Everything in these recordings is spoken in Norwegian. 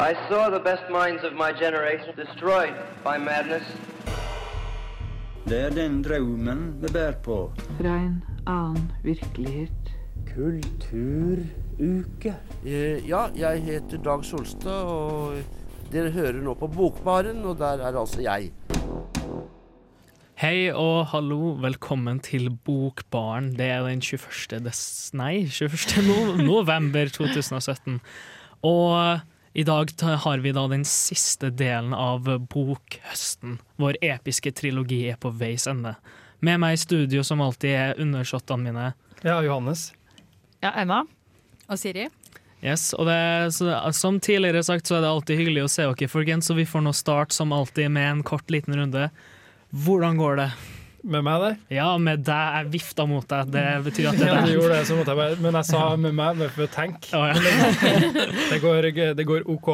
I saw the best minds of my generation destroyed by madness. Det er den drømmen vi bærer på. Fra en annen virkelighet. Kulturuke. Eh, Ja, jeg heter Dag Solstad, og dere hører nå på Bokbaren, og der er altså jeg. Hei og hallo, velkommen til Bokbaren. Det er den 21. Des nei, 21. No november 2017. Og i dag har vi da den siste delen av bokhøsten. Vår episke trilogi er på veis ende. Med meg i studio som alltid er undersåttene mine. Ja, Johannes. Ja, Emma. Og Siri? Yes, og det, så, Som tidligere sagt så er det alltid hyggelig å se dere, folkens, så vi får nå start som alltid med en kort liten runde. Hvordan går det? Med meg der? Ja, med deg. Jeg vifta mot deg. Det betyr at det Ja, er du gjorde det, så måtte jeg bare Men jeg sa med meg bare for å tenke. Oh, ja. Det går, det går OK.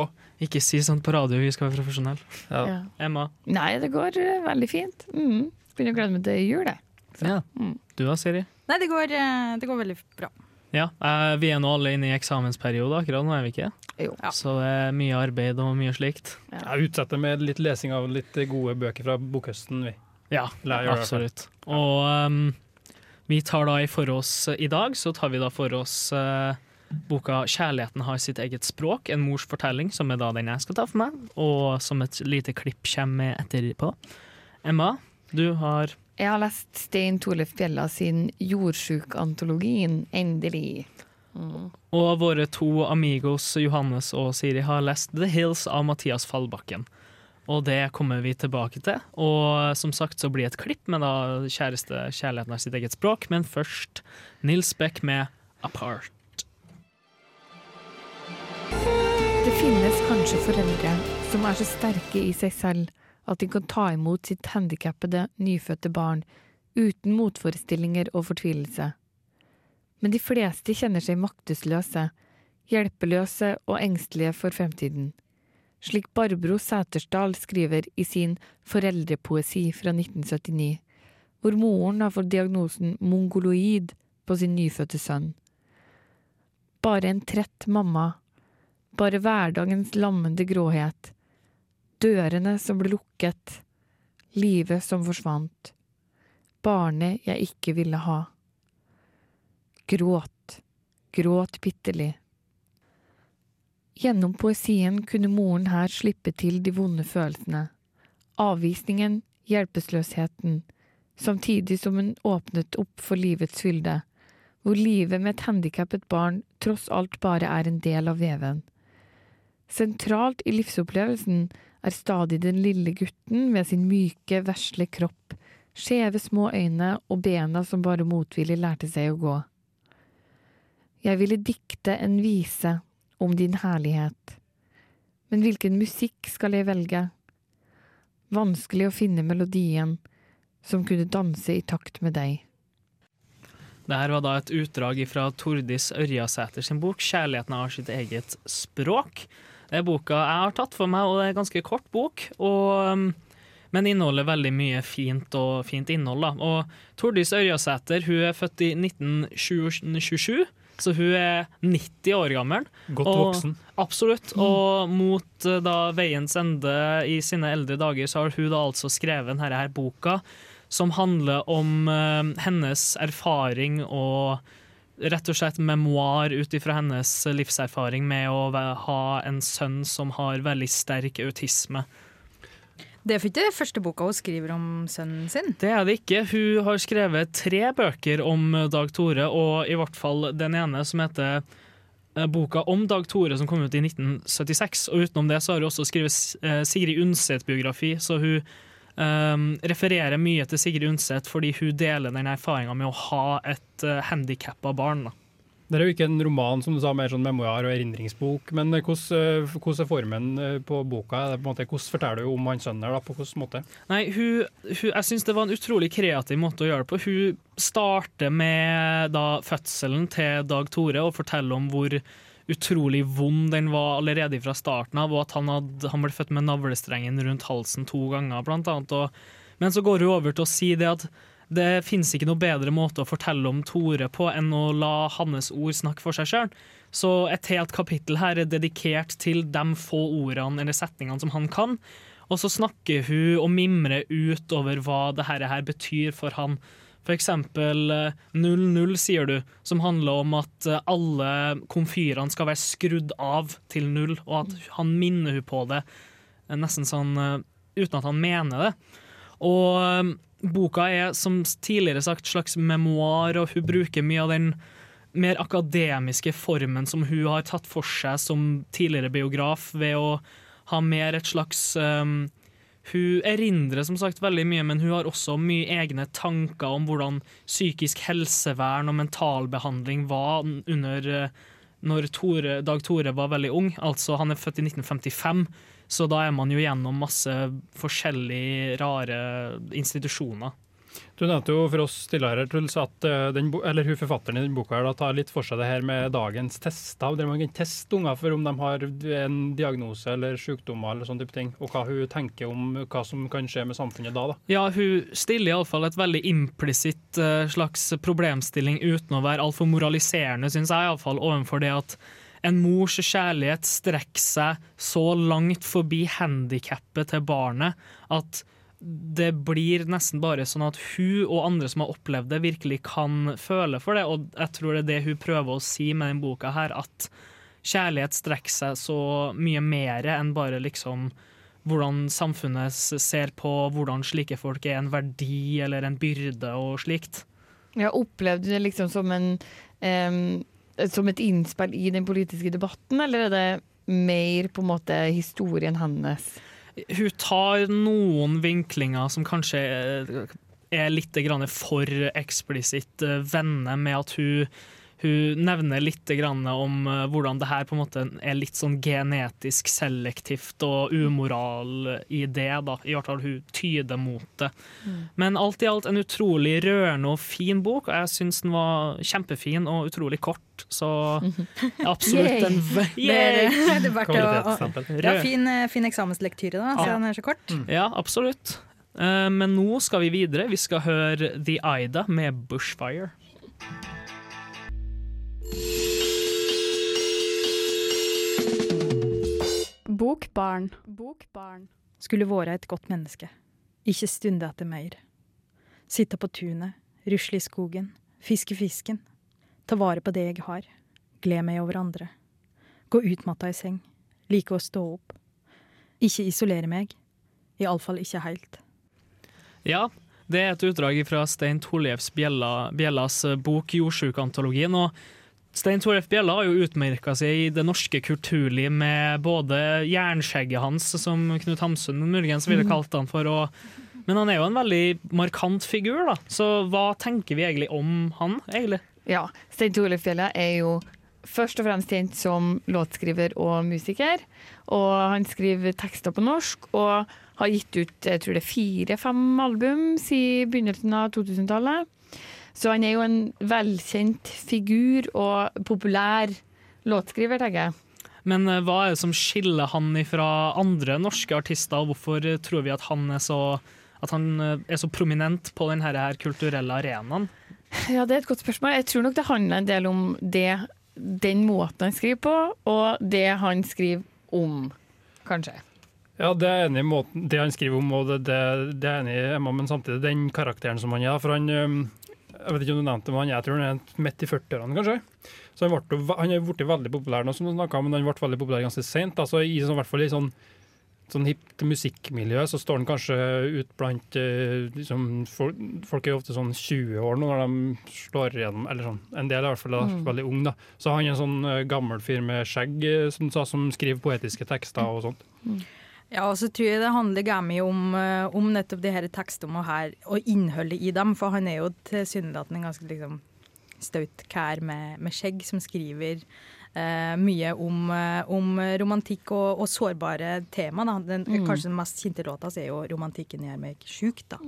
Ikke si sånt på radio, vi skal være profesjonelle. Ja. Ja. Emma. Nei, det går eh, veldig fint. Mm. Begynner å glede meg til jul, jeg. Ja. Mm. Du da, Siri? Nei, det går, eh, det går veldig bra. Ja, eh, Vi er nå alle inne i eksamensperiode akkurat nå, er vi ikke? Jo. Ja. Så det er mye arbeid og mye slikt. Jeg utsetter med litt lesing av litt gode bøker fra bokhøsten. Vi. Ja, absolutt. Og um, vi tar da i for oss I dag så tar vi da for oss uh, boka 'Kjærligheten har sitt eget språk', en mors fortelling, som er da den jeg skal ta for meg, og som et lite klipp kommer med etterpå. Emma, du har Jeg har lest Stein Torleif Bjella sin Jordsjukantologien, endelig. Mm. Og våre to amigos Johannes og Siri har lest The Hills av Mathias Fallbakken. Og det kommer vi tilbake til. Og som sagt så blir det et klipp med da kjæreste kjærligheten har sitt eget språk, men først Nils Beck med Apart. Det finnes kanskje foreldre som er så sterke i seg selv at de kan ta imot sitt handikappede, nyfødte barn uten motforestillinger og fortvilelse. Men de fleste kjenner seg maktesløse, hjelpeløse og engstelige for fremtiden. Slik Barbro Sætersdal skriver i sin Foreldrepoesi fra 1979, hvor moren har fått diagnosen mongoloid på sin nyfødte sønn. Bare en trett mamma bare hverdagens lammende gråhet. Dørene som ble lukket. Livet som forsvant. Barnet jeg ikke ville ha. Gråt. Gråt bitterlig. Gjennom poesien kunne moren her slippe til de vonde følelsene. Avvisningen, hjelpeløsheten, samtidig som hun åpnet opp for livets fylde, hvor livet med et handikappet barn tross alt bare er en del av veven. Sentralt i livsopplevelsen er stadig den lille gutten med sin myke, vesle kropp, skjeve små øyne og bena som bare motvillig lærte seg å gå. Jeg ville dikte en vise om din herlighet, men hvilken musikk skal jeg velge? Vanskelig å finne melodien som kunne danse i takt med deg. Dette var da et utdrag fra Tordis Ørjasæter sin bok 'Kjærligheten har sitt eget språk'. Det er boka jeg har tatt for meg, og det er en ganske kort bok. Og, um, men inneholder veldig mye fint og fint innhold. Da. Og Tordis Ørjasæter hun er født i 1927, så hun er 90 år gammel. Godt Og- voksen. Absolutt. Og mot eh, da veiens ende i sine eldre dager, så har hun da altså skrevet denne her boka, som handler om uh, hennes erfaring og rett og slett memoar ut ifra hennes livserfaring med å ha en sønn som har veldig sterk autisme. Det er ikke det første boka hun skriver om sønnen sin. Det er det ikke. Hun har skrevet tre bøker om Dag Tore, og i hvert fall den ene som heter eh, boka om Dag Tore, som kom ut i 1976. Og utenom det så har hun også skrevet eh, Sigrid Undset-biografi, så hun um, refererer mye til Sigrid Undset fordi hun deler den erfaringa med å ha et uh, handikappa barn. Da. Det er jo ikke en roman, som du sa, mer sånn memoar og erindringsbok. Men eh, hvordan, eh, hvordan er formen eh, på boka? På måte, hvordan forteller du om han sønnen da, på hvilken måte? Nei, hun, hun, jeg syns det var en utrolig kreativ måte å gjøre det på. Hun starter med da, fødselen til Dag Tore og forteller om hvor utrolig vond den var allerede fra starten av, og at han, hadde, han ble født med navlestrengen rundt halsen to ganger, blant annet. Og, men så går hun over til å si det at det fins ikke noe bedre måte å fortelle om Tore på enn å la hans ord snakke for seg sjøl. Så et helt kapittel her er dedikert til de få ordene eller setningene som han kan. Og så snakker hun og mimrer ut over hva det her, betyr for han. For eksempel 00, sier du, som handler om at eh, alle komfyrene skal være skrudd av til null, og at han minner hun på det eh, nesten sånn eh, uten at han mener det. Og eh, boka er som tidligere sagt slags memoar, og hun bruker mye av den mer akademiske formen som hun har tatt for seg som tidligere biograf, ved å ha mer et slags um, Hun erindrer som sagt veldig mye, men hun har også mye egne tanker om hvordan psykisk helsevern og mentalbehandling var under uh, når Tore, Dag Tore var veldig ung. Altså, han er født i 1955, så da er man jo gjennom masse forskjellige rare institusjoner. Du nevnte jo for oss tidligere Truls, at eh, den, eller hun forfatteren i den boka her da, tar litt for seg det her med dagens tester. Der man kan teste unger for om de har en diagnose eller sykdommer eller sånne type ting. Og hva hun tenker om hva som kan skje med samfunnet da. da. Ja, hun stiller iallfall et veldig implisitt eh, slags problemstilling uten å være altfor moraliserende, syns jeg iallfall, overfor det at en mors kjærlighet strekker seg så langt forbi handikappet til barnet at det blir nesten bare sånn at hun og andre som har opplevd det, virkelig kan føle for det. Og jeg tror det er det hun prøver å si med den boka her, at kjærlighet strekker seg så mye mer enn bare liksom hvordan samfunnet ser på hvordan slike folk er en verdi eller en byrde og slikt. Jeg opplevde det liksom som en em, Som et innspill i den politiske debatten, eller er det mer på en måte historien hennes? Hun tar noen vinklinger som kanskje er- er litt for eksplisitt eh, med at hun hun nevner litt grann om eh, hvordan det her på en måte er litt sånn genetisk selektivt og umoral i det. da. I hvert fall hun tyder mot det. Men alt i alt en utrolig rørende og fin bok, og jeg syns den var kjempefin og utrolig kort. Så absolutt en v- Det er, Yay! verdt å, å ja, fin, eh, fin eksamenslektyre, da, Ja. den er så kort. Ja, absolutt. Eh, Men nå skal vi videre. Vi skal høre The Ida med Bushfire. Bokbarn. Bokbarn. Skulle vært et godt menneske. Ikke stunde etter mer. Sitte på tunet, rusle i skogen, fiske fisken. Ta vare på det jeg har. Gled meg over andre. Gå utmatta i seng. Like å stå opp. Ikke isolere meg. Iallfall ikke heilt. Ja, det er et utdrag fra Stein Torleifs Bjella, Bjellas bok 'Jordsjukantologien'. og Stein Toref Bjella har jo utmerka seg i det norske kulturliv med både jernskjegget hans, som Knut Hamsun muligens ville kalt han for, og, men han er jo en veldig markant figur, da. Så hva tenker vi egentlig om han, egentlig? Ja, Stein Toref Bjella er jo først og fremst kjent som låtskriver og musiker. Og han skriver tekster på norsk og har gitt ut jeg tror det er fire-fem album siden begynnelsen av 2000-tallet. Så han er jo en velkjent figur og populær låtskriver, tenker jeg. Men eh, hva er det som skiller han fra andre norske artister, og hvorfor eh, tror vi at han er så, at han eh, er så prominent på denne her kulturelle arenaen? Ja, det er et godt spørsmål. Jeg tror nok det handler en del om det, den måten han skriver på, og det han skriver om, kanskje. Ja, det er enig i måten, det han skriver om, og det, det, det er enig i Emma, men samtidig den karakteren som han er. For han øhm, Jeg vet ikke om du nevnte men han, jeg tror han er midt i 40-årene, kanskje. Så han, ble, han er blitt veldig populær nå, som du snakket om, men han ble veldig populær ganske sent. Altså, I sånn, hvert fall i sånn, sånn hipt musikkmiljø så står han kanskje ut blant øh, liksom, folk, folk er jo ofte sånn 20 år nå når de slår igjennom, eller sånn. En del er i hvert fall Mm. veldig ung, da. Så han er en sånn øh, gammel fyr med skjegg øh, som, som skriver poetiske tekster og sånt. Ja, og så tror jeg det handler gammel om, eh, om nettopp de her tekstene her, og innholdet i dem, for han er jo tilsynelatende en ganske liksom, staut kær med, med skjegg, som skriver eh, mye om, eh, om romantikk og, og sårbare tema. Den, Mm. Kanskje den mest kjente låta er jo 'Romantikken gjør meg sjuk'. Da.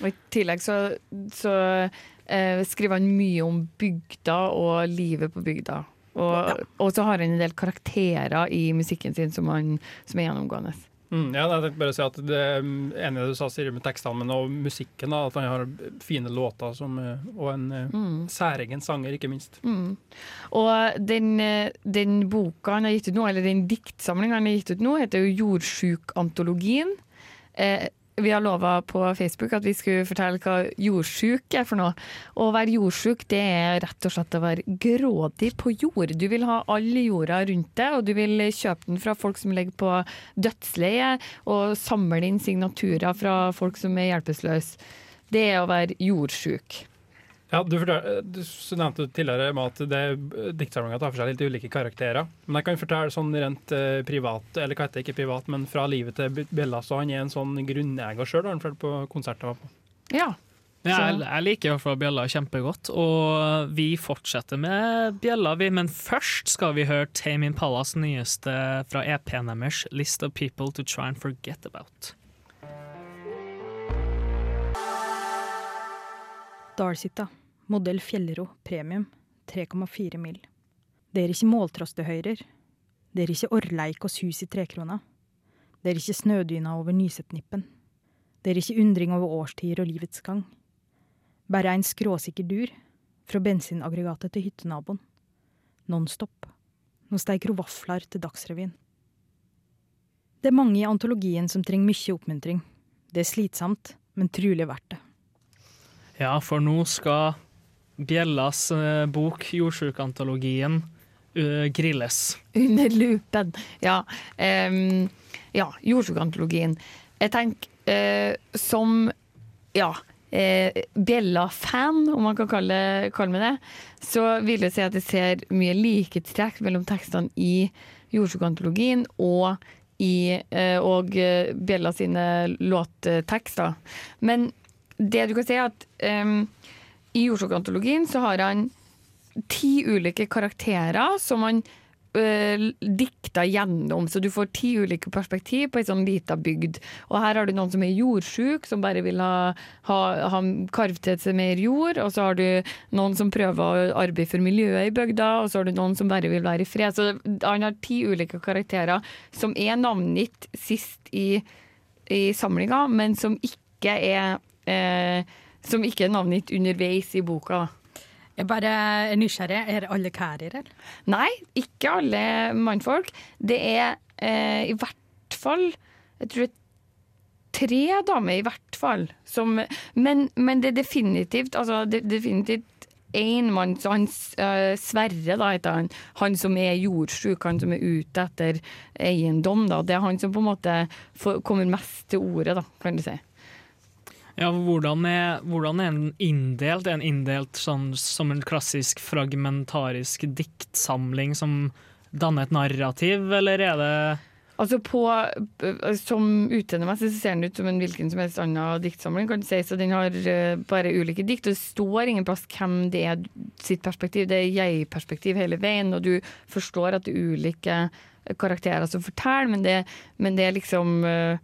Og I tillegg så, så eh, skriver han mye om bygda og livet på bygda. Og, og så har han en del karakterer i musikken sin som, han, som er gjennomgående. Mm, ja, jeg tenkte bare å si at det er enig det du sa, Siri, med tekstene, men også musikken. da, At han har fine låter som, eh, og en eh, Mm. særegen sanger, ikke minst. Mm. Og den, eh, den boka han har gitt ut nå, eller den diktsamlinga han har gitt ut nå, heter jo Jordsjukantologien. Eh, vi har lova på Facebook at vi skulle fortelle hva jordsjuk er for noe. Å være jordsjuk, det er rett og slett å være grådig på jord. Du vil ha all jorda rundt deg, og du vil kjøpe den fra folk som ligger på dødsleiet, og samle inn signaturer fra folk som er hjelpeløse. Det er å være jordsjuk. Ja, du, du nevnte tidligere at det- diktsamlinga tar for seg litt ulike karakterer. Men jeg kan fortelle sånn rent eh, privat, eller hva heter det, ikke privat, men fra livet til Bjella, så han er en sånn grunneier sjøl, har han følt på konserter var på. Ja. Ja, jeg, jeg liker i hvert fall bjella kjempegodt, og vi fortsetter med bjella, vi. Men først skal vi høre Tame Impallas nyeste fra EP-en deres, 'List of People to Try and Forget About'. Dalsita, modell Fjellro premium, 3,4 mil. Det er ikke måltrostehøyrer. Det er ikke orrleik og sus i trekrona. Det er ikke snødyna over Nysetnippen. Det er ikke undring over årstider og livets gang. Bare en skråsikker dur, fra bensinaggregatet til hyttenaboen. Nonstop. Nå steiker hun vafler til Dagsrevyen. Det er mange i antologien som trenger mye oppmuntring. Det er slitsomt, men trulig verdt det. Ja, for nå skal Bjellas eh, bok, 'Jordsjukantologien', eh, grilles. Under lupen. Ja. Um, ja, jordsjukantologien. Jeg tenker uh, som ja, uh, Bjella-fan, om man kan kalle, kalle meg det, så vil jeg si at jeg ser mye likhetstrekk mellom tekstene i jordsjukantologien og i uh, og Bjella sine låttekster. Men det du kan si er at em, i jordsjokkantologien så har han ti ulike karakterer som han øh, dikta gjennom, så du får ti ulike perspektiv på ei sånn lita bygd. Og her har du noen som er jordsjuk, som bare vil ha, ha, ha karv til seg mer jord. Og så har du noen som prøver å arbeide for miljøet i bygda, og så har du noen som bare vil være i fred. Så han har ti ulike karakterer som er navngitt sist i, i samlinga, men som ikke er eh, som ikke er navngitt underveis i boka. Jeg bare er nysgjerrig. Er det alle kærer eller? Nei, ikke alle mannfolk. Det er eh, i hvert fall Jeg tror det er tre damer, i hvert fall. Som, men, men det er definitivt altså, det definitivt én mann, så han uh, Sverre, da heter han. Han som er jordsjuk, han som er ute etter eiendom. Da. Det er han som på en måte får, kommer mest til ordet, da, kan du si. Ja, hvordan er, hvordan er den inndelt? Er inndelt sånn, som en klassisk fragmentarisk diktsamling som danner et narrativ, eller er det Altså på, Som utseendemessig så ser den ut som en hvilken som helst annen diktsamling. kan du si, så Den har eh, bare ulike dikt. og Det står ingen plass hvem det er sitt perspektiv. Det er jeg-perspektiv hele veien, og du forstår at det er ulike karakterer som forteller, men det, men det er liksom eh,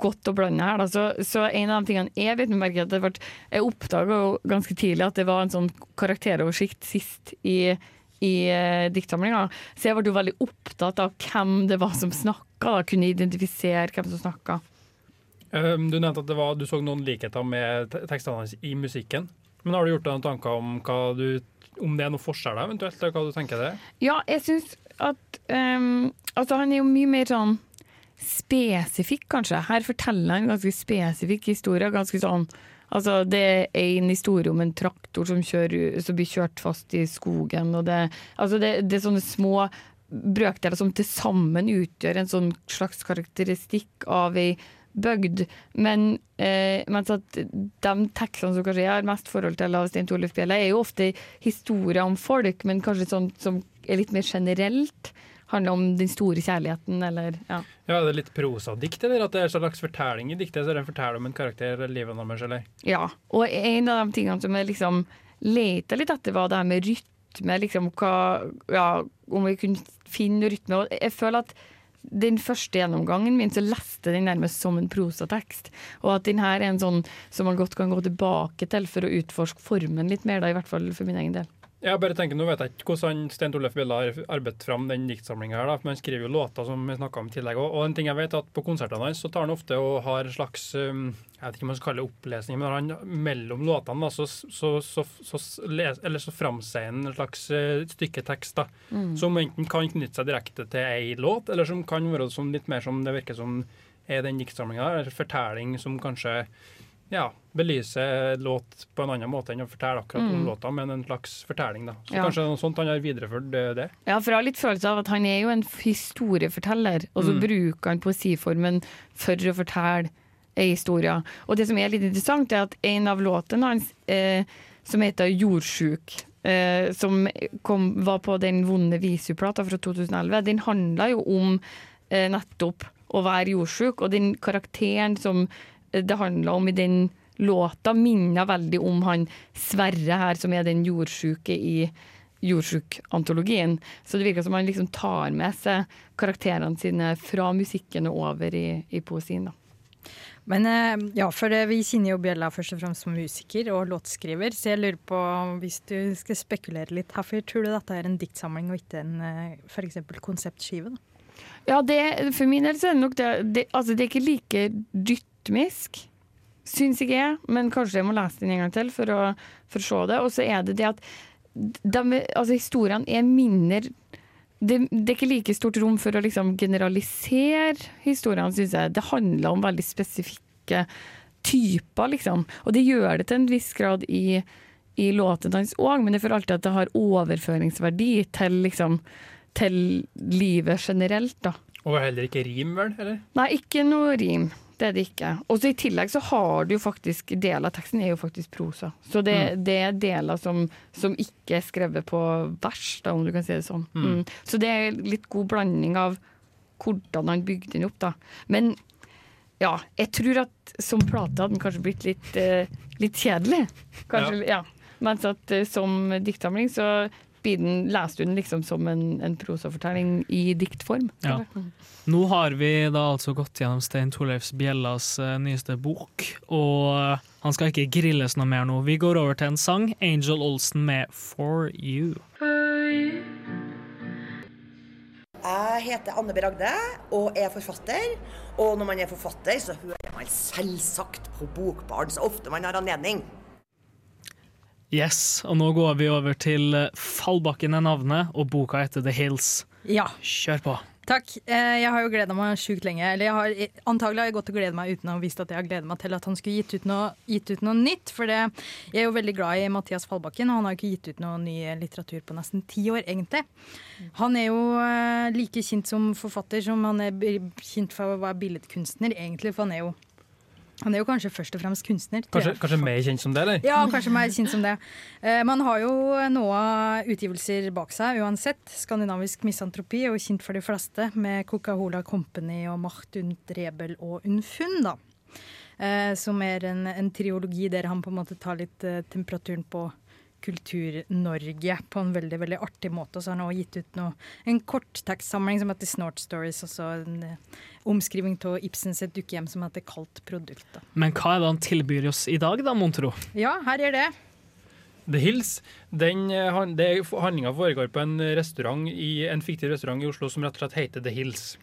godt å blande her. Da. Så, så en av de tingene jeg vet med det ble, Jeg oppdaga ganske tidlig at det var en sånn karakteroversikt sist i i uh, diktsamlinga. Så jeg ble jo veldig opptatt av hvem det var som snakka, kunne identifisere hvem som snakka. Um, du nevnte at det var, du så noen likheter med te- tekstene hans i musikken. Men har du gjort deg noen tanker om, du, om det er noen forskjeller, eventuelt? eller hva du tenker det? Ja, jeg syns at um, Altså, han er jo mye mer sånn spesifikk, kanskje. Her forteller han ganske spesifikk historie. Ganske sånn Altså, det er en historie om en traktor som, kjører, som blir kjørt fast i skogen. Og det, altså det, det er sånne små brøkdeler som til sammen utgjør en sånn slags karakteristikk av ei bygd. Men eh, mens at de tekstene som kanskje jeg har mest forhold til av Stein Torleif Bjelle, er jo ofte historier om folk, men kanskje sånn som er litt mer generelt. Handler om den store kjærligheten, eller ja. Ja, Er det litt prosadikt, eller at det er en slags fortelling i diktet? Så er det en fortelling om en karakter eller livet deres, eller? Ja, og en av de tingene som jeg liksom leita litt etter, var det her med rytme. Liksom hva, ja, om vi kunne finne rytme. Og jeg føler at den første gjennomgangen min så leste den nærmest som en prosatekst. Og at den her er en sånn som man godt kan gå tilbake til for å utforske formen litt mer, da, i hvert fall for min egen del. Jeg bare tenker, Nå vet jeg ikke hvordan Stein Tollef Bjella har arbeidet fram den diktsamlinga, men han skriver jo låter som vi snakka om i tillegg. Og, en ting jeg vet, er at på konsertene hans så tar han ofte og har en slags um, Jeg vet ikke om man skal kalle det opplesning, men han, mellom låtene da, så, så, så, så, eller så framsier han en slags stykketekst stykke tekst da, Mm. som enten kan knytte seg direkte til ei låt, eller som kan være litt mer som det virker som er den diktsamlinga. En fortelling som kanskje ja, belyser låt på en annen måte enn å fortelle akkurat om Mm. låta, men en slags fortelling. da. Så Ja. kanskje noe sånt han har videreført det. Ja, for jeg har litt følelse av at han er jo en historieforteller, og så Mm. bruker han poesiformen for å fortelle ei historie. Og det som er litt interessant, er at en av låtene hans, eh, som heter 'Jordsjuk', eh, som kom, var på den vonde Visu-plata fra 2011, den handla jo om eh, nettopp å være jordsjuk, og den karakteren som eh, det handla om i den låta, minner veldig om han Sverre her, som er den jordsjuke i jordsjukantologien. Så det virker som han liksom tar med seg karakterene sine fra musikken og over i, i poesien. da. Men eh, ja, for eh, vi kjenner jo Bjella først og fremst som musiker og låtskriver, så jeg lurer på, hvis du skal spekulere litt, hvorfor tror du dette er en diktsamling og ikke en f.eks. for eksempel konseptskive? da? Ja, det, for min del så er det nok det det, Altså, det er ikke like rytmisk, syns ikke jeg, men kanskje jeg må lese den en gang til for å, for å se det. Og så er det det at de, altså, historiene er mindre det, det er ikke like stort rom for å liksom generalisere historiene, syns jeg. Det handler om veldig spesifikke typer, liksom. Og det gjør det til en viss grad i, i låten hans òg, men jeg føler alltid at det har overføringsverdi til liksom til livet generelt, da. Og heller ikke rim, vel? eller? Nei, ikke noe rim. Det er det ikke. Og så I tillegg så har du jo faktisk Deler av teksten er jo faktisk prosa. Så det, Mm. det er deler som, som ikke er skrevet på vers, da, om du kan si det sånn. Mm. Mm. Så det er litt god blanding av hvordan han bygde den opp, da. Men ja, jeg tror at som plate hadde den kanskje blitt litt, eh, litt kjedelig. Kanskje, ja. Mens at eh, som diktsamling så blir leste hun du den liksom som en, en prosafortelling i diktform. Ja. Nå har vi da altså gått gjennom Stein Torleifs Bjellas uh, nyeste bok, og uh, han skal ikke grilles noe mer nå. Vi går over til en sang, Angel Olsen med For You. Jeg heter Anne B. Ragde og er forfatter. Og når man er forfatter, så hører man selvsagt på Bokbarn så ofte man har anledning. Yes, og nå går vi over til eh, Fallbakken er navnet, og boka heter The Hills. Ja. Kjør på. Takk. Eh, Jeg har jo gleda meg sjukt lenge. Eller jeg har, antagelig har jeg gått og gleda meg uten å visst at jeg har gledet meg til at han skulle gitt ut noe, gitt ut noe nytt. For det, jeg er jo veldig glad i Mathias Fallbakken, og han har ikke gitt ut noe ny litteratur på nesten ti år, egentlig. Han er jo eh, like kjent som forfatter som han er kjent for å være billedkunstner, egentlig. For han er jo, han er jo kanskje først og fremst kunstner. Kanskje, kanskje mer kjent som det, eller? Ja, kanskje mer kjent som det. Eh, Man har jo noen utgivelser bak seg uansett. Skandinavisk misantropi er jo kjent for de fleste, med Coca-Cola Company og Macht und Rebel og Unfunn', da. Eh, Som er en, en triologi der han på en måte tar litt eh, temperaturen på Kultur-Norge på en veldig veldig artig måte. Og så har han også gitt ut noe, en korttekstsamling som heter Snort Stories, og så en eh, omskriving av Ibsens et dukkehjem som heter Kaldt produkt. da. Men hva er det han tilbyr oss i dag, da, mon tro? Ja, her er det. The Hills. Den, eh, han- det- Handlinga foregår på en restaurant i, en fiktiv restaurant i Oslo som rett og slett heter The Hills.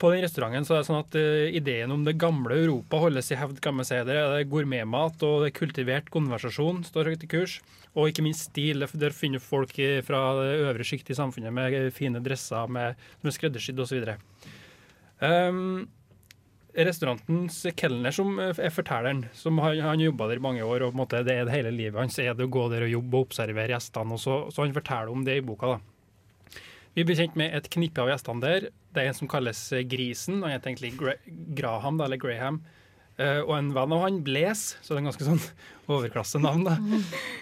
På den restauranten så er det sånn at uh, ideen om det gamle Europa holdes i hevd, kan man si. Det er gourmetmat og det er kultivert konversasjon står høyt i kurs. Og ikke minst stil. Der finner folk fra det øvre sjiktet i samfunnet med fine dresser med, som er skreddersydd osv. Um, restaurantens kelner som eh, er fortelleren, som har, han jobba der i mange år, og på en måte, det er det hele livet hans er det å gå der og jobbe og observere gjestene. og så, så han forteller om det i boka. da. Vi blir kjent med et knippe av gjestene der. Det er en som kalles eh, Grisen, og en egentlig Gra Graham, eller Graham. Uh, og en venn av han, Blaze, så det er en ganske sånn overklassenavn.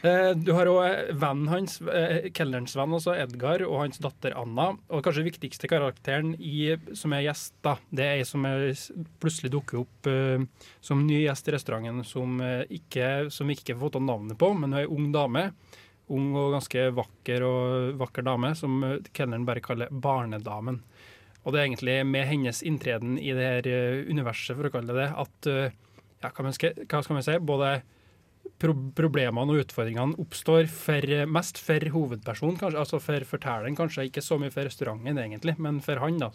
Eh, du har òg vennen hans, uh, kelnerens venn, også Edgar, og hans datter Anna. Og kanskje viktigste karakteren i, som er gjest, da, det er ei som er, plutselig dukker opp som ny gjest i restauranten, som, ikke, som vi ikke har fått navnet på, men hun er ei ung dame. Ung og ganske vakker og vakker dame, som eh, kelneren bare kaller Barnedamen. Og det er egentlig med hennes inntreden i det her eh, universet, for å kalle det det, at eh, ja, hva, skal, man si, både pro problemene og utfordringene oppstår for, mest for hovedpersonen, kanskje, altså for fortelleren. Kanskje ikke så mye for restauranten, egentlig, men for han, da.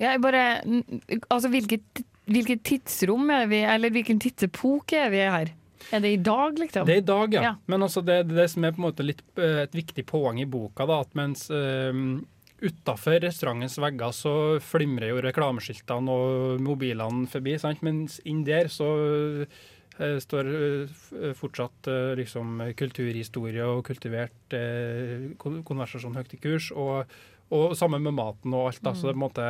Jeg bare Altså, hvilket, hvilket tidsrom er vi eller hvilken tidsepoke er vi her? Er det i dag, liksom? Det er i dag, ja. Ja. Men også det, det som er på en måte litt eh, et viktig poeng i boka, da, at mens uh, utafor restaurantens vegger så flimrer jo reklameskiltene og mobilene forbi, sant? mens inn der så uh, står uh, fortsatt uh, liksom kulturhistorie og kultivert konversasjon høyt i kurs, og, og sammen med maten og alt, da, så det er på en måte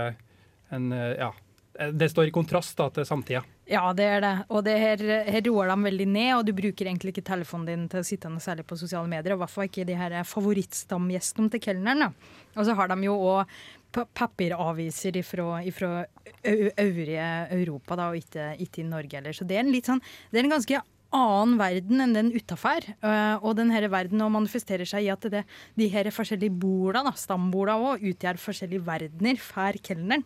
en Ja. Det står i kontrast da, til samtida. Ja, det er det. Og det her, her roer de veldig ned, og du bruker egentlig ikke telefonen din til å sitte noe særlig på sosiale medier. Og i hvert fall ikke de her favorittstamgjestene til kelneren. Og så har de jo òg papiraviser fra øvrige Europa, da, og ikke, ikke i Norge heller. Så det er en litt sånn Det er en ganske annen verden enn den utafor. og den her verden nå manifesterer seg i at det, de her forskjellige borda, da, stamborda òg, utgjør forskjellige verdener for kelneren.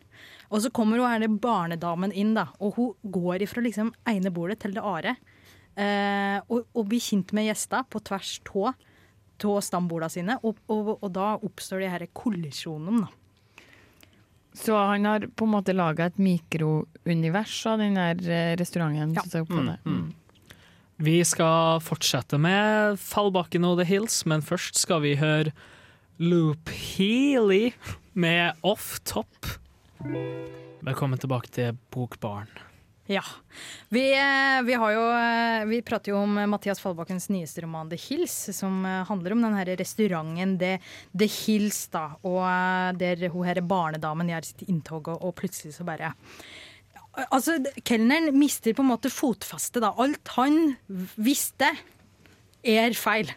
Og så kommer hun her barnedamen inn, da, og hun går ifra liksom ene bordet til det andre. Eh, og, og blir kjent med gjester på tvers av stamborda sine, og, og, og da oppstår de her kollisjonene. da. Så han har på en måte laga et mikrounivers av den eh, restauranten. Ja. det. Mm. Vi skal fortsette med Fallbakken og The Hills, men først skal vi høre Loop Healy med Off Top. Velkommen tilbake til Bokbaren. Ja. Vi, eh, vi, jo, eh, vi prater jo om Mathias Fallbakkens nyeste roman The Hills, som eh, handler om den her restauranten The, The Hills, da. Og der hun her barnedamen gjør sitt inntog, og, og plutselig så bare Altså, kelneren mister på en måte fotfestet. Alt han visste, er feil.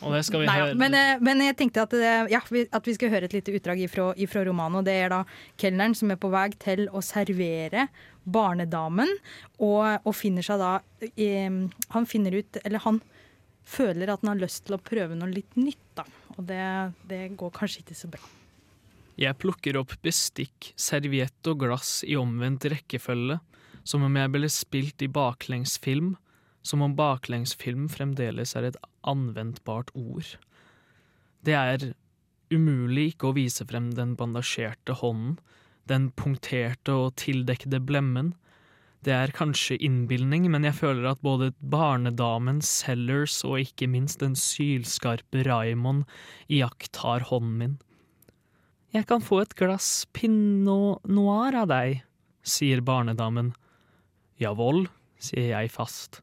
Og det skal vi Nei, høre. men, eh, men jeg tenkte at, eh, ja, at vi skal høre et lite utdrag ifra, ifra romanen. Og det er da kelneren som er på vei til å servere barnedamen, og, og finner seg da eh, Han finner ut Eller han føler at han har lyst til å prøve noe litt nytt, da. Og det, det går kanskje ikke så bra. Jeg plukker opp bestikk, serviett og glass i omvendt rekkefølge, som om jeg ble spilt i baklengsfilm, som om baklengsfilm fremdeles er et anvendbart ord. Det er umulig ikke å vise frem den bandasjerte hånden, den punkterte og tildekkede blemmen. Det er kanskje innbilning, men jeg føler at både barnedamen Sellers og ikke minst den sylskarpe Raymond iakttar hånden min. Jeg kan få et glass pinot noir av deg, sier barnedamen. Jawohl, sier jeg fast.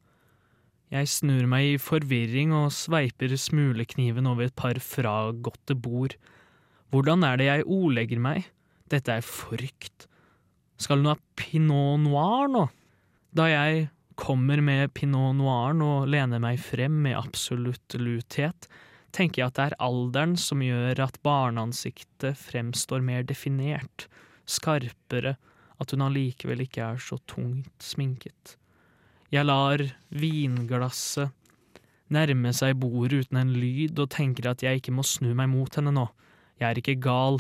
Jeg snur meg i forvirring og sveiper smulekniven over et par fragåtte bord. Hvordan er det jeg ordlegger meg? Dette er frykt. Skal hun ha pinot noir nå? Da jeg kommer med pinot noiren og lener meg frem med absolutt luthet, tenker jeg at det er alderen som gjør at barneansiktet fremstår mer definert, skarpere, at hun allikevel ikke er så tungt sminket. Jeg lar vinglasset nærme seg bordet uten en lyd og tenker at jeg ikke må snu meg mot henne nå. Jeg er ikke gal,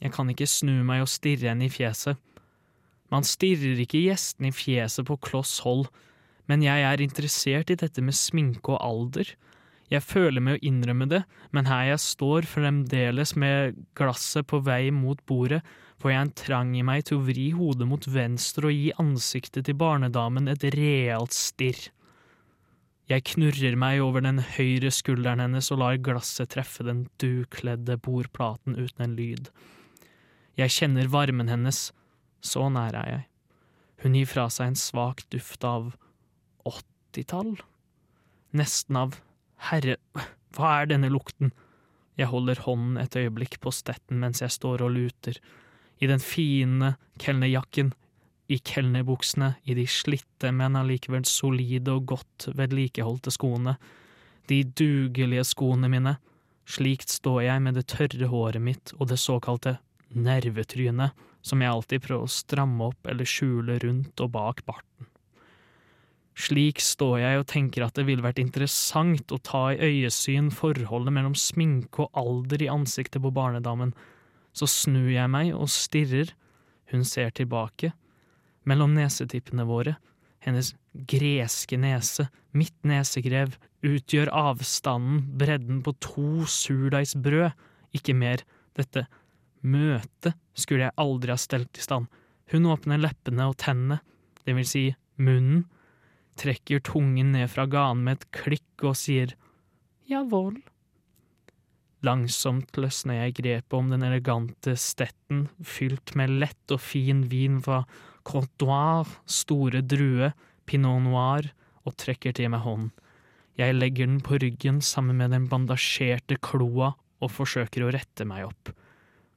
jeg kan ikke snu meg og stirre henne i fjeset. Man stirrer ikke gjestene i fjeset på kloss hold, men jeg er interessert i dette med sminke og alder. Jeg føler med å innrømme det, men her jeg står fremdeles med glasset på vei mot bordet, får jeg en trang i meg til å vri hodet mot venstre og gi ansiktet til barnedamen et realt stirr. Jeg knurrer meg over den høyre skulderen hennes og lar glasset treffe den dukledde bordplaten uten en lyd. Jeg kjenner varmen hennes, så nær er jeg. Hun gir fra seg en svak duft av åttitall? Nesten av herre, hva er denne lukten? Jeg holder hånden et øyeblikk på stetten mens jeg står og luter. I den fine kelnerjakken, i kelnerbuksene, i de slitte, men allikevel solide og godt vedlikeholdte skoene. De dugelige skoene mine. Slikt står jeg med det tørre håret mitt og det såkalte nervetrynet, som jeg alltid prøver å stramme opp eller skjule rundt og bak barten. Slik står jeg og tenker at det ville vært interessant å ta i øyesyn forholdet mellom sminke og alder i ansiktet på barnedamen. Så snur jeg meg og stirrer, hun ser tilbake. Mellom nesetippene våre, Hennes greske nese, mitt nesegrev, utgjør avstanden, bredden på to surdeigsbrød, ikke mer. Dette møtet skulle jeg aldri ha stelt i stand. Hun åpner leppene og tennene, det vil si munnen, trekker tungen ned fra ganen med et klikk og sier jawohl. Langsomt løsner jeg grepet om den elegante stetten, fylt med lett og fin vin fra Côte store drue, pinot noir, og trekker til meg hånden. Jeg legger den på ryggen sammen med den bandasjerte kloa og forsøker å rette meg opp.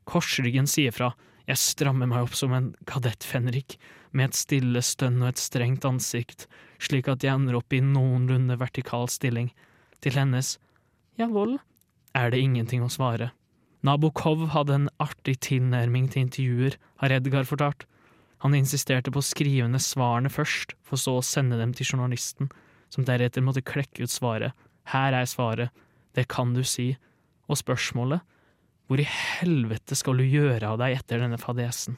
Korsryggen sier fra, jeg strammer meg opp som en kadettfenrik, med et stille stønn og et strengt ansikt, slik at jeg ender opp i noenlunde vertikal stilling. Til hennes jawohl er det ingenting å svare. Nabokov hadde en artig tilnærming til intervjuer, har Edgar fortalt. Han insisterte på å skrive ned svarene først, for så å sende dem til journalisten, som deretter måtte klekke ut svaret. Her er svaret, det kan du si. Og spørsmålet, hvor i helvete skal du gjøre av deg etter denne fadesen?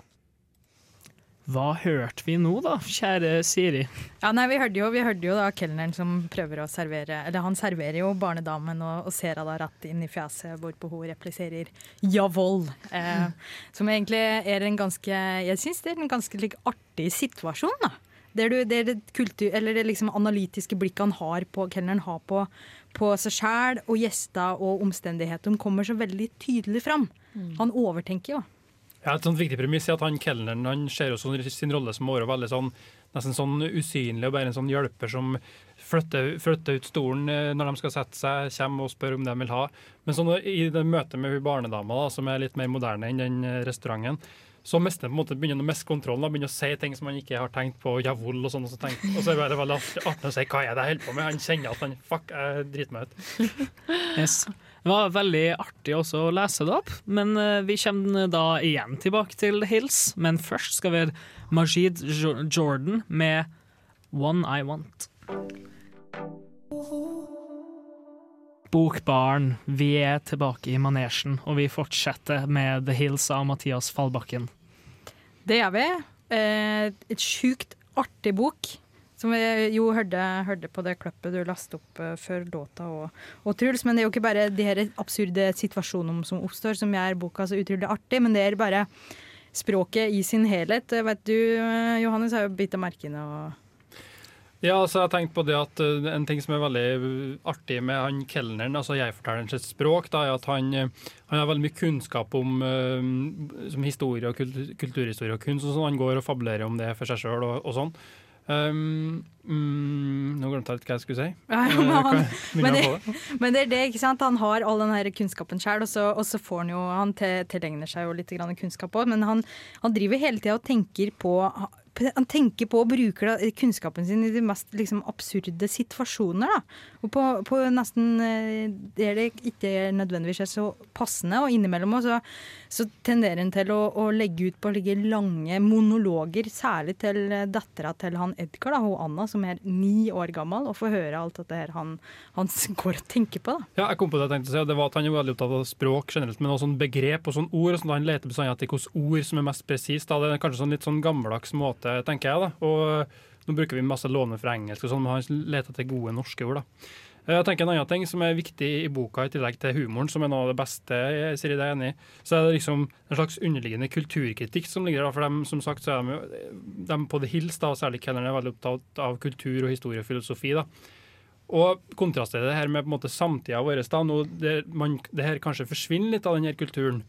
Hva hørte vi nå, da, kjære Siri? Ja, nei, Vi hørte jo, vi hørte jo da kelneren som prøver å servere Eller han serverer jo barnedamen og, og ser henne rett inn i fjeset, hvorpå hun repliserer 'jawohl'. Eh, som egentlig er en ganske Jeg syns det er en ganske like, artig situasjon. da. Der du, det er det, kultur, eller det liksom analytiske blikket han har på kelneren har på, på seg sjæl og gjester og omstendigheter. De kommer så veldig tydelig fram. Han overtenker jo. Ja, et sånt viktig premiss er at han kelneren han ser jo sånn, sin rolle som året veldig sånn, nesten sånn usynlig og bare en sånn hjelper som flytter, flytter ut stolen eh, når de skal sette seg, kommer og spør om de vil ha. Men sånn, i det møtet med hun barnedama, da, som er litt mer moderne enn den eh, restauranten, så mister han på en måte begynner han å miste kontrollen og begynner å si ting som han ikke har tenkt på. Jawohl og sånn. Og så, og så er det veldig artig å si hva er det jeg holder på med. Han kjenner at han fuck, jeg driter meg ut. Yes. Det var veldig artig også å lese det opp, men eh, vi kommer da igjen tilbake til Hills. Men først skal vi ha Majid Jordan med One I Want. Bokbaren, vi er tilbake i manesjen, og vi fortsetter med The Hills av Mathias Fallbakken. Det gjør vi. Eh, et sjukt artig bok. Som vi jo hørte, hørte på det kløppet du lastet opp eh, før låta og, og Truls. Men det er jo ikke bare de her absurde situasjonene som oppstår som gjør boka så utrolig artig, men det er bare språket i sin helhet. Jeg vet du, eh, Johannes, har jo bitt av merkene og Ja, altså jeg har tenkt på det at En ting som er veldig artig med han kelneren, altså jeg-fortelleren sitt språk, da, er at han, han har veldig mye kunnskap om som historie og kultur, kulturhistorie og kunst. og sånn. Han går og fabulerer om det for seg sjøl og, og sånn. Um, mm, nå glemte jeg litt hva jeg skulle si. Ja, Eh, men, han, men, det, men det er det, ikke sant? Han har all den her kunnskapen sjøl, og, så- og så får han jo Han tilegner seg jo litt kunnskap òg, men han, han driver hele tida og tenker på han tenker på og bruker da, kunnskapen sin i de mest liksom, absurde situasjoner. Da. Og på, på nesten eh, der det ikke nødvendigvis er så passende. Og innimellom også, så tenderer han til å, å legge ut på like lange monologer, særlig til eh, dattera til han Edgar, da, hun Anna, som er ni år gammel, og får høre alt dette her han, han går og tenker på. Da. Ja, jeg kom på det jeg tenkte å si, og det var at Han er veldig opptatt av språk generelt, men også sånn begrep og sånn ord. og sånn, Han leter bestandig etter hvilke ord som er mest presist. Det er kanskje sånn litt sånn gammeldags måte, tenker jeg. da. Og Nå bruker vi masse låne fra engelsk, og sånn, men han leter etter gode norske ord. da. Jeg tenker En annen ting som er viktig i boka, i tillegg til humoren, som er noe av det beste, jeg sier det enig så er det liksom en slags underliggende kulturkritikk som ligger der. For dem, som sagt, så er de, de på The Hills, da, særlig Kelleren, er veldig opptatt av kultur og historie og filosofi. da. Og kontrasterer det her med på en måte samtida vår. nå det, det her kanskje forsvinner litt av den her kulturen.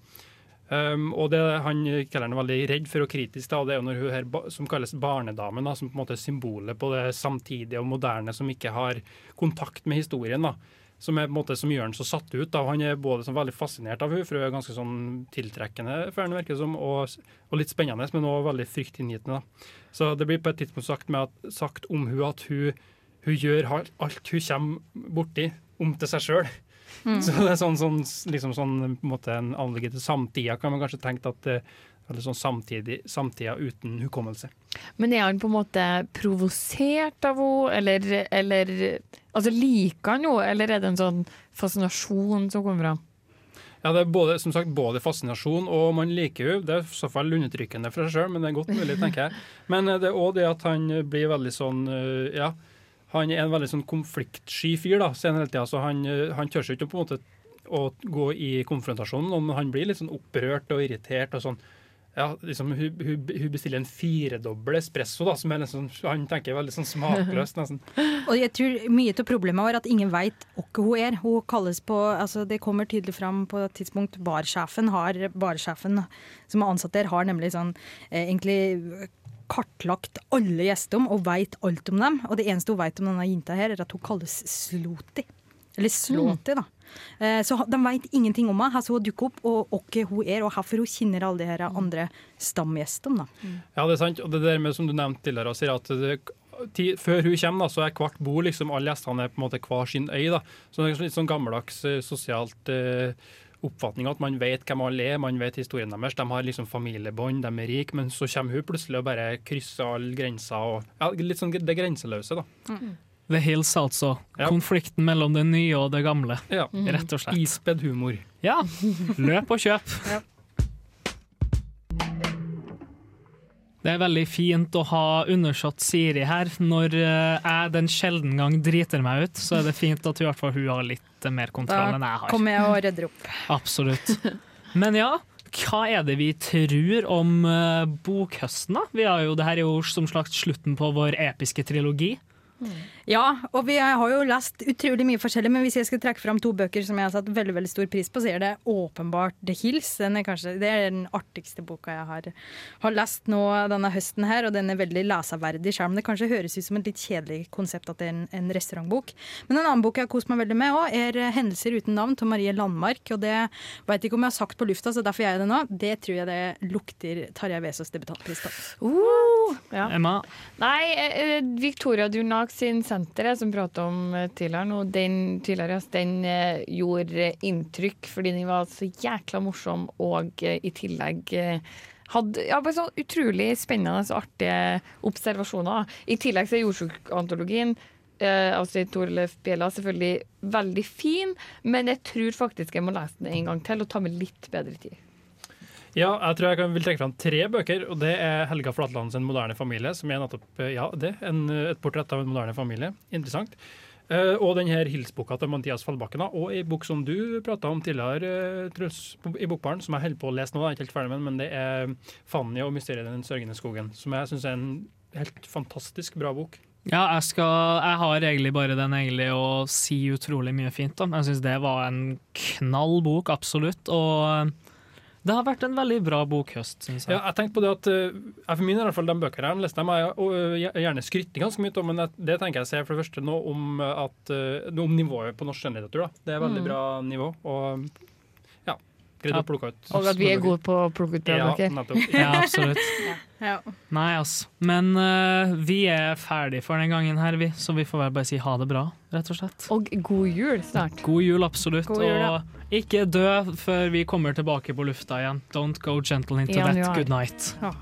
Um, og det han kaller er veldig redd for og kritisk da, det er jo når hun her, som kalles barnedamen, da, som på en måte er symbolet på det samtidige og moderne som ikke har kontakt med historien. da, som, er, på en måte, som gjør han så satt ut. da, Han er både sånn, veldig fascinert av henne, for hun er ganske sånn tiltrekkende, for han virker som, og, og litt spennende, men også veldig fryktinngytende. Så det blir på et tidspunkt sagt, at, sagt om hun at hun, hun gjør alt hun kommer borti, om til seg sjøl. Mm. Så det er sånn, sånn, liksom sånn på en måte en anlegger til samtida, kan man kanskje tenke at det er sånn samtidig, samtida uten hukommelse. Men er han på en måte provosert av henne, eller, eller Altså liker han henne, eller er det en sånn fascinasjon som kommer fram? Ja, det er både, som sagt, både fascinasjon og man liker henne. Det er i så fall undertrykkende for seg sjøl, men det er godt mulig, tenker jeg. Men eh, det er òg det at han blir veldig sånn eh, Ja, han er en veldig sånn konfliktsky fyr, da, han hele tiden, Så han, eh, han tør ikke på en måte å gå i konfrontasjon, men han blir litt sånn opprørt og irritert og sånn. Ja, liksom, hun, hun, hun bestiller en firedobbel espresso, da, som er liksom, han tenker er veldig sånn smakløst. nesten. Og jeg tror mye av problemet var at ingen veit hvem hun er. Hun kalles på, altså Det kommer tydelig fram på et tidspunkt. Barsjefen har, barsjefen som er ansatt der, har nemlig sånn eh, egentlig kartlagt alle gjestene og veit alt om dem. Og det eneste hun veit om denne jenta her, er at hun kalles Sloti. Eller Slåti, da. Eh, Så de veit ingenting om henne. Her så hun dukker opp, og hvem hun er, og hvorfor hun kjenner alle de her andre stamgjestene. da. Ja, det er sant. Og det der med, som du nevnte tidligere, sier at det, ti, før hun kommer, da, så er hvert bord liksom alle gjestene er på en måte hver sin øy. da. Så det er litt sånn gammeldags eh, sosialt eh, oppfatning at man vet hvem alle er, man vet historien deres. De har liksom familiebånd, de er rike, men så kommer hun plutselig og bare krysser alle grenser. og ja, Litt sånn det grenseløse, da. The Hills, altså. Ja. Konflikten mellom det nye og det gamle. Ja. Rett og slett. Ispedd humor. Ja. Løp og kjøp. Det er veldig fint å ha undersått Siri her. Når eh, jeg den sjelden gang driter meg ut, så er det fint at i hvert fall hun har litt mer kontroll enn jeg har. Da kommer jeg og redder opp. Absolutt. Men ja, hva er det vi tror om eh, bokhøsten, da? Vi har jo, det her er jo som slags slutten på vår episke trilogi. Ja, og vi har jo lest utrolig mye forskjellig, men hvis jeg skal trekke fram to bøker som jeg har satt veldig veldig stor pris på, så er det åpenbart The Hills. Den er kanskje, det er den artigste boka jeg har, har lest nå denne høsten her, og den er veldig leseverdig, selv om det kanskje høres ut som et litt kjedelig konsept at det er en, en restaurantbok. Men en annen bok jeg har kost meg veldig med òg, er 'Hendelser uten navn' til Marie Landmark. Og det veit ikke om jeg har sagt på lufta, så derfor gjør jeg det nå. Det tror jeg det lukter Tarjei Vesaas debutantpris på. Uh, ja. Emma? Nei, eh, Victoria Durnak sin senter, som prata om eh, tidligere, nå, den, tidligere, den eh, gjorde inntrykk fordi den var så jækla morsom og eh, i tillegg hadde ja, bare sånn utrolig spennende og artige observasjoner. I tillegg så er jordsjukantologien eh, altså Torleif Bjella selvfølgelig veldig fin, men jeg tror faktisk jeg må lese den en gang til og ta med litt bedre tid. Ja, jeg tror jeg vil trekke fram tre bøker. og Det er Helga Flatland sin 'Moderne familie', som er nettopp ja, det, en, et portrett av en moderne familie. Interessant. Uh, og denne Hilsboka til Mathias Fallbakken. Og ei bok som du prata om tidligere, uh, Truls, i Bokbaren, som jeg holder på å lese nå. Jeg er ikke helt ferdig med men det er 'Fanny og mysteriet i den sørgende skogen', som jeg syns er en helt fantastisk bra bok. Ja, jeg, skal, jeg har egentlig bare den egentlig å si utrolig mye fint om. Jeg syns det var en knall bok, absolutt. Og det har vært en veldig bra bokhøst, syns jeg. Ja, jeg tenkte på det at eh, for min i hvert fall de bøkene jeg har lest, dem har jeg eh, gjerne skrytt ganske mye om, men det- tenker jeg sier for det første nå om, at, eh, om nivået på norsk skjønnlitteratur. Det er veldig Mm. bra nivå. og ja, greid å plukke ut. Og at vi er gode på å plukke ut bra Ja, bøker. Ja, Ja, absolutt. Ja. Nei, altså. Men uh, vi er ferdig for den gangen her, vi. Så vi får vel bare si ha det bra, rett og slett. Og god jul snart. God jul, absolutt. God jul, ja. Og ikke dø før vi kommer tilbake på lufta igjen. Don't go gentle into that. Good night. Ja.